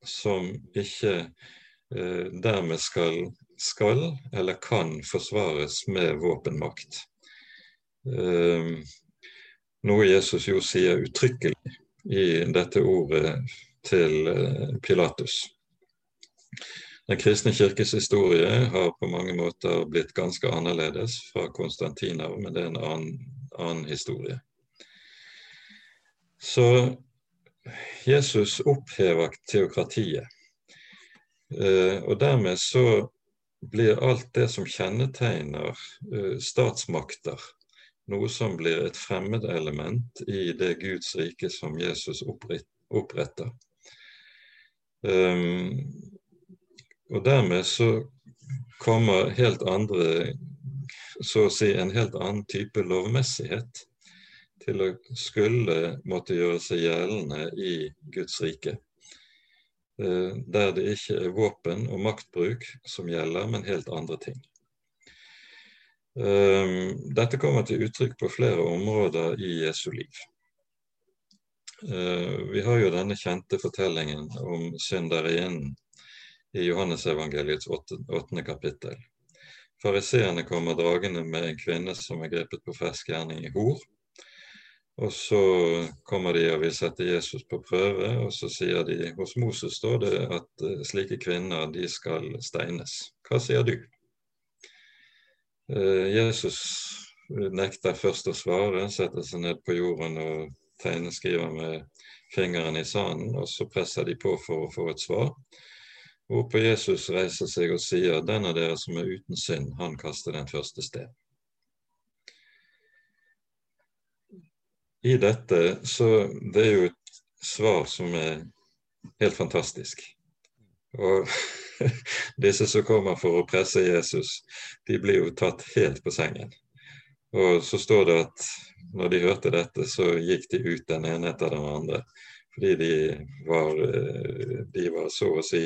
som ikke eh, dermed skal, skal, eller kan forsvares med våpenmakt. Eh, noe Jesus jo sier uttrykkelig i dette ordet til eh, Pilatus. Den kristne kirkes historie har på mange måter blitt ganske annerledes fra Konstantin men det er en annen, annen historie. Så Jesus opphever teokratiet. Eh, og dermed så blir alt det som kjennetegner eh, statsmakter, noe som blir et fremmedelement i det Guds rike som Jesus oppretter. Um, og dermed så kommer helt andre Så å si en helt annen type lovmessighet til å skulle måtte gjøre seg gjeldende i Guds rike. Uh, der det ikke er våpen og maktbruk som gjelder, men helt andre ting. Um, dette kommer til uttrykk på flere områder i Jesu liv. Uh, vi har jo denne kjente fortellingen om synderinnen i Johannesevangeliets åttende kapittel. Fariseerne kommer dragende med en kvinne som er grepet på fersk gjerning i hor. Og så kommer de og vil sette Jesus på prøve, og så sier de hos Moses står det at uh, slike kvinner de skal steines. Hva sier du? Uh, Jesus nekter først å svare, setter seg ned på jorden og tegneskriver med fingeren i sanden, og så presser de på for å få et svar. Hvorpå Jesus reiser seg og sier, 'Den av dere som er uten synd, han kaster den første sted. I dette så Det er jo et svar som er helt fantastisk. Og disse som kommer for å presse Jesus, de blir jo tatt helt på sengen. Og så står det at når de hørte dette, så gikk de ut den ene etter den andre. Fordi de var, eh, de var så å si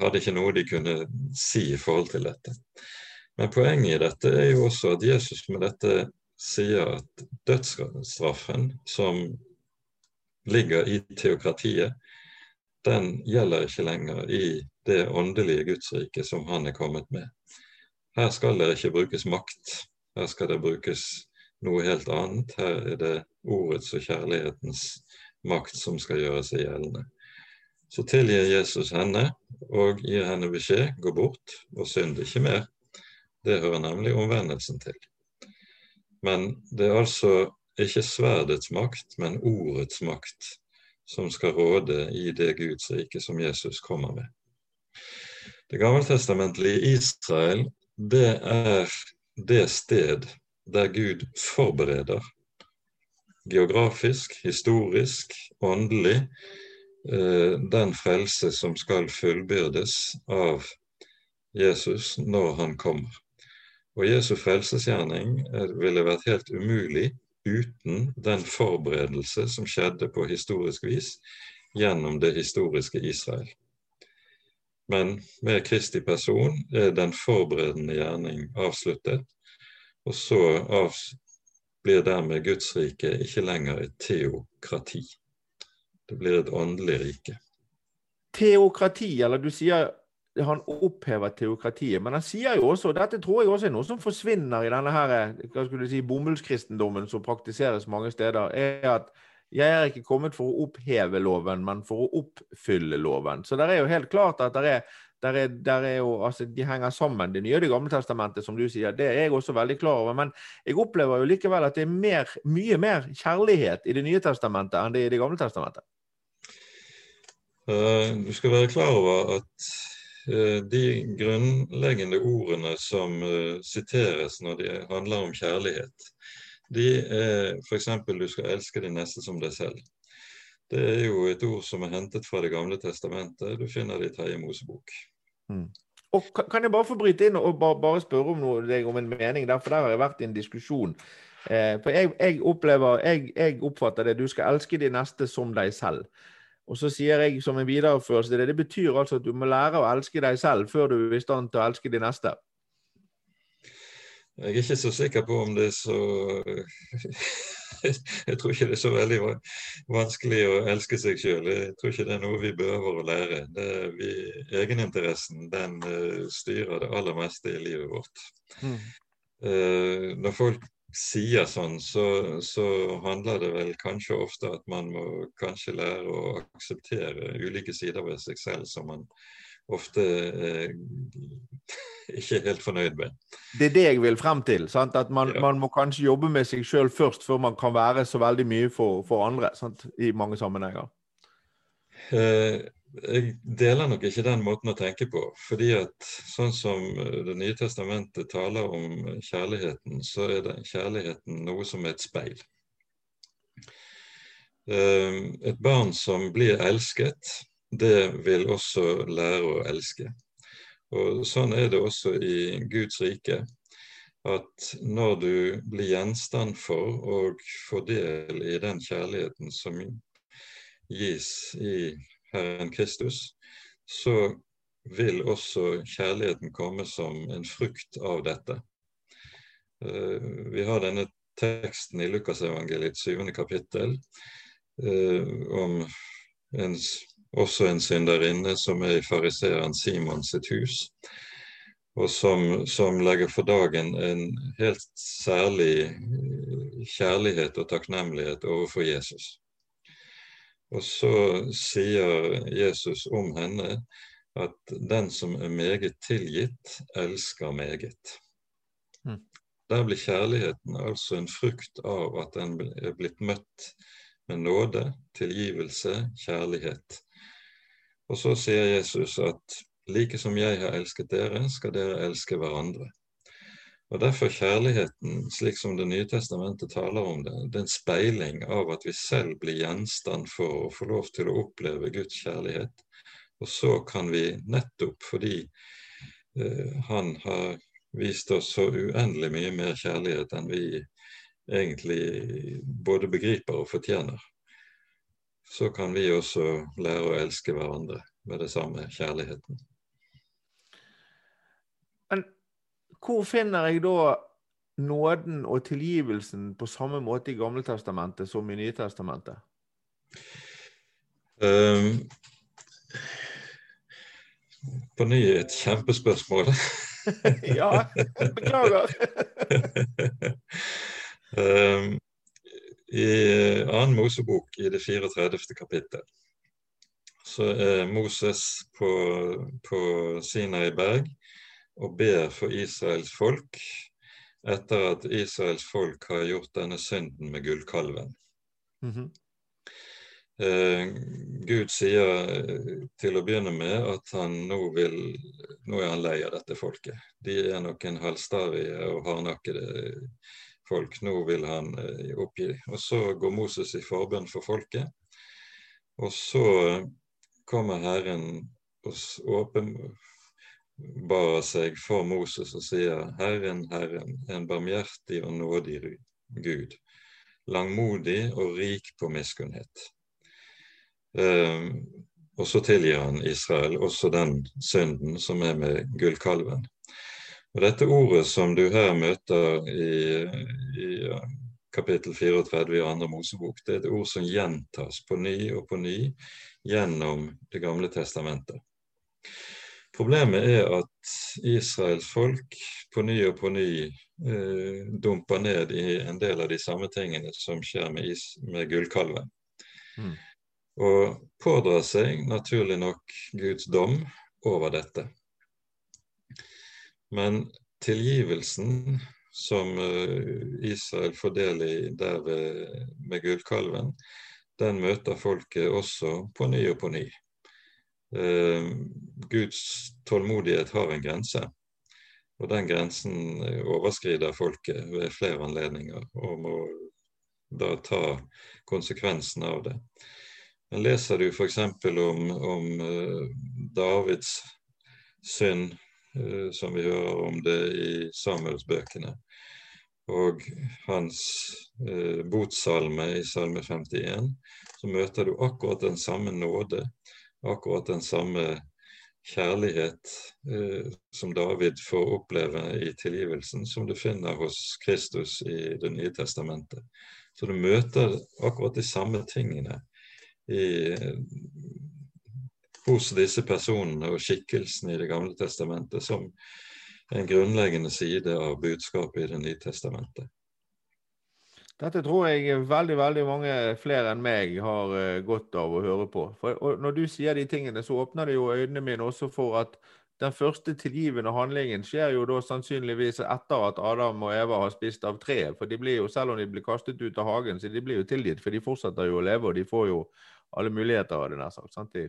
hadde ikke noe de kunne si i forhold til dette. Men poenget i dette er jo også at Jesus med dette sier at dødsstraffen som ligger i teokratiet, den gjelder ikke lenger i det åndelige Gudsriket som han er kommet med. Her skal det ikke brukes makt, her skal det brukes noe helt annet. Her er det ordets og kjærlighetens makt som skal gjøre seg gjeldende. Så tilgir Jesus henne og gir henne beskjed gå bort og synd ikke mer. Det hører nemlig omvendelsen til. Men det er altså ikke sverdets makt, men ordets makt som skal råde i det Guds rike som Jesus kommer med. Det gammeltestamentlige Israel, det er det sted der Gud forbereder geografisk, historisk, åndelig den frelse som skal fullbyrdes av Jesus når han kommer. Og Jesu frelsesgjerning eh, ville vært helt umulig uten den forberedelse som skjedde på historisk vis gjennom det historiske Israel. Men med Kristi person er den forberedende gjerning avsluttet, og så blir dermed Guds rike ikke lenger et teokrati. Det blir et åndelig rike. Teokrati, eller du sier han opphever teokratiet, men han sier jo også, og dette tror jeg også er noe som forsvinner i denne her, hva skulle du si, bomullskristendommen som praktiseres mange steder, er at jeg er ikke kommet for å oppheve loven, men for å oppfylle loven. Så det er jo helt klart at det er, der er, der er jo, altså, De henger sammen, Det nye og Det gamle testamentet, som du sier. Det er jeg også veldig klar over. Men jeg opplever jo likevel at det er mer, mye mer kjærlighet i Det nye testamentet enn det er i Det gamle testamentet. Eh, du skal være klar over at eh, de grunnleggende ordene som eh, siteres når de handler om kjærlighet, de er f.eks. du skal elske din neste som deg selv. Det er jo et ord som er hentet fra Det gamle testamentet. Du finner det i Terje Mosebok. Mm. Og Kan jeg bare få bryte inn og bare, bare spørre om, noe, deg om en mening? der, For der har jeg vært i en diskusjon. Eh, for jeg, jeg, opplever, jeg, jeg, oppfatter det du skal elske de neste som deg selv. Og så sier jeg som en videreførelse det, det betyr altså at du må lære å elske deg selv før du er i stand til å elske de neste. Jeg er ikke så sikker på om det er så Jeg tror ikke det er så veldig vanskelig å elske seg sjøl. Jeg tror ikke det er noe vi behøver å lære. Vi, egeninteressen den uh, styrer det aller meste i livet vårt. Mm. Uh, når folk sier sånn, så, så, handler det vel kanskje ofte at man må kanskje lære å akseptere ulike sider ved seg selv som man ofte er ikke helt fornøyd med. Det er det jeg vil frem til. Sant? At man, Ja. man må kanskje jobbe med seg sjøl først, før man kan være så veldig mye for, for andre sant? i mange sammenhenger. Eh, Jeg deler nok ikke den måten å tenke på. fordi at sånn som eh, Det nye testamentet taler om kjærligheten, så er den kjærligheten noe som er et speil. Eh, Et barn som blir elsket, det vil også lære å elske. Og Sånn er det også i Guds rike. At når du blir gjenstand for og får del i den kjærligheten som gis i Herren Kristus, så vil også kjærligheten komme som en frukt av dette. Eh, Vi har denne teksten i Lukasevangeliets syvende kapittel eh, om en, også en synderinne som er i fariseeren Simon sitt hus, og som, som legger for dagen en helt særlig eh, kjærlighet og takknemlighet overfor Jesus. Og så sier Jesus om henne at den som er meget tilgitt, elsker meget. Mm. Der blir kjærligheten altså en frukt av at den er blitt møtt med nåde, tilgivelse, kjærlighet. Og så sier Jesus at like som jeg har elsket dere, skal dere elske hverandre. Og Derfor kjærligheten, slik som Det nye testamentet taler om det, det er en speiling av at vi selv blir gjenstand for å få lov til å oppleve Guds kjærlighet. Og så kan vi nettopp fordi eh, Han har vist oss så uendelig mye mer kjærlighet enn vi egentlig både begriper og fortjener, så kan vi også lære å elske hverandre med det samme kjærligheten. Men hvor finner jeg da nåden og tilgivelsen på samme måte i Gamletestamentet som i Nytestamentet? Um, på ny et kjempespørsmål. ja, beklager. um, I annen Mosebok i det 34. kapittel så er Moses på, på Sinai berg og ber for Israels folk etter at Israels folk har gjort denne synden med gullkalven. Mm -hmm. Eh, Gud sier eh, til å begynne med at han nå vil Nå er han lei av dette folket. De er noen halvstarrige og hardnakkede folk. Nå vil han eh, oppgi. Og så går Moses i forbønn for folket. Og så kommer Herren og åpenbarer seg for Moses og sier Herren, Herren, en barmhjertig og nådig Gud, langmodig og rik på miskunnhet. Um, og så tilgir han Israel også den synden som er med gullkalven. Og Dette ordet som du her møter i, i kapittel 34 i andre Mosebok, det er et ord som gjentas på ny og på ny gjennom Det gamle testamentet. Problemet er at Israels folk på ny og på ny eh, dumper ned i en del av de samme tingene som skjer med, is, med gullkalven. Mm. Og pådrar seg naturlig nok Guds dom over dette. Men tilgivelsen som Israel får del i der med gullkalven, den møter folket også på ny og på ny. Eh, Guds tålmodighet har en grense, og den grensen overskrider folket ved flere anledninger og må da ta konsekvensen av det. Men leser du f.eks. om, om uh, Davids synd, uh, som vi hører om det i Samuelsbøkene, og hans eh, botsalme i Salme 51, så møter du akkurat den samme nåde, akkurat den samme kjærlighet som David får oppleve i tilgivelsen, som du finner hos Kristus i Det nye testamentet. Så du møter akkurat de samme tingene i, hos disse personene og skikkelsene i Det gamle testamentet som en grunnleggende side av budskapet i Det nye testamentet. Dette tror jeg veldig veldig mange flere enn meg har uh, godt av å høre på. For, Når du sier de tingene, så åpner det jo øynene mine også for at den første tilgivende handlingen skjer jo da sannsynligvis etter at Adam og Eva har spist av treet. For de blir jo, selv om de blir kastet ut av hagen, så de blir jo tilgitt. For de fortsetter jo å leve, og de får jo alle muligheter av det, nær sagt. sant? De,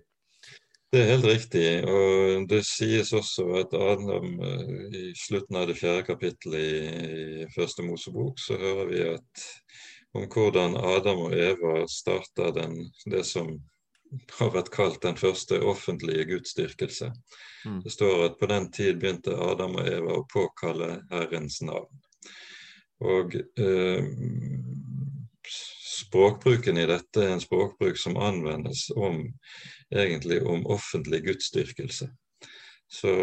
det er helt riktig. Og det sies også at Adam eh, i slutten av det fjerde kapittelet i, i første Mosebok, så hører vi at om hvordan Adam og Eva starta det som har vært kalt den første offentlige gudsdyrkelse. Mm. Det står at på den tid begynte Adam og Eva å påkalle Herrens navn. Og eh, språkbruken i dette er en språkbruk som anvendes om egentlig om offentlig gudsdyrkelse. Så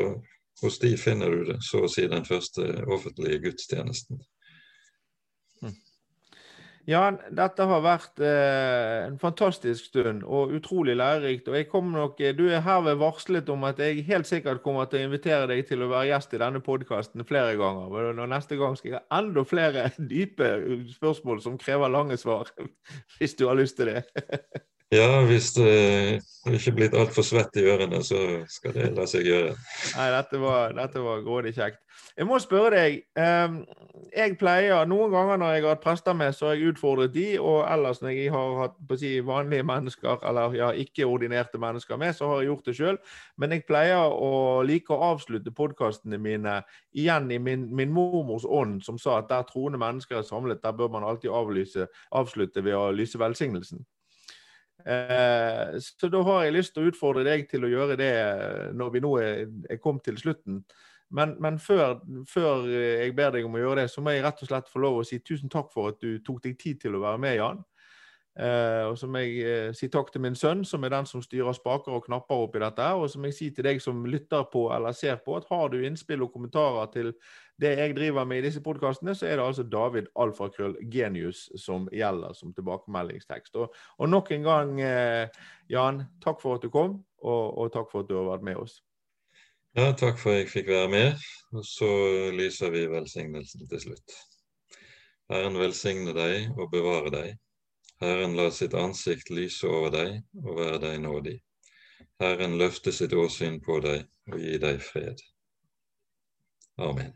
hos de finner du det, så å si den første offentlige gudstjenesten. Ja, dette har vært eh, en fantastisk stund og utrolig lærerikt. Og jeg nok, Du er herved varslet om at jeg helt sikkert kommer til å invitere deg til å være gjest i denne podkasten flere ganger. Og neste gang skal jeg ha enda flere dype spørsmål som krever lange svar. Hvis du har lyst til det. Ja, hvis det ikke er blitt altfor svett i ørene, så skal det la seg gjøre. Nei, dette var, dette var grådig kjekt. Jeg må spørre deg. Ehm, jeg pleier, Noen ganger når jeg har hatt prester med, så har jeg utfordret de, og ellers når jeg har hatt si, vanlige mennesker, eller ja, ikke-ordinerte mennesker med, så har jeg gjort det sjøl. Men jeg pleier å like å avslutte podkastene mine igjen i min, min, mormors ånd, som sa at der troende mennesker er samlet, der bør man alltid avlyse, avslutte ved å lyse velsignelsen. Eh, så da har jeg lyst til å utfordre deg til å gjøre det når vi nå er, er kommet til slutten. Men, men før, før, jeg ber deg om å gjøre det, så må jeg rett og slett få lov å si tusen takk for at du tok deg tid til å være med, Jan. Eh, og så må jeg eh, si takk til min sønn, som er den som styrer spaker og knapper oppi dette. Og så må jeg si til deg som lytter på eller ser på, at har du innspill og kommentarer til det jeg driver med i disse podkastene, så er det altså David Alfakrøll Genius som gjelder som tilbakemeldingstekst. Og, og nok en gang, eh, Jan, takk for at du kom, og, og takk for at du har vært med oss. Ja, takk for at jeg fikk være med. Og så lyser vi velsignelsen til slutt. Herren velsigne deg og bevare deg. Herren la sitt ansikt lyse over deg og være deg nådig. Herren løfte sitt åsyn på deg og gi deg fred. Amen.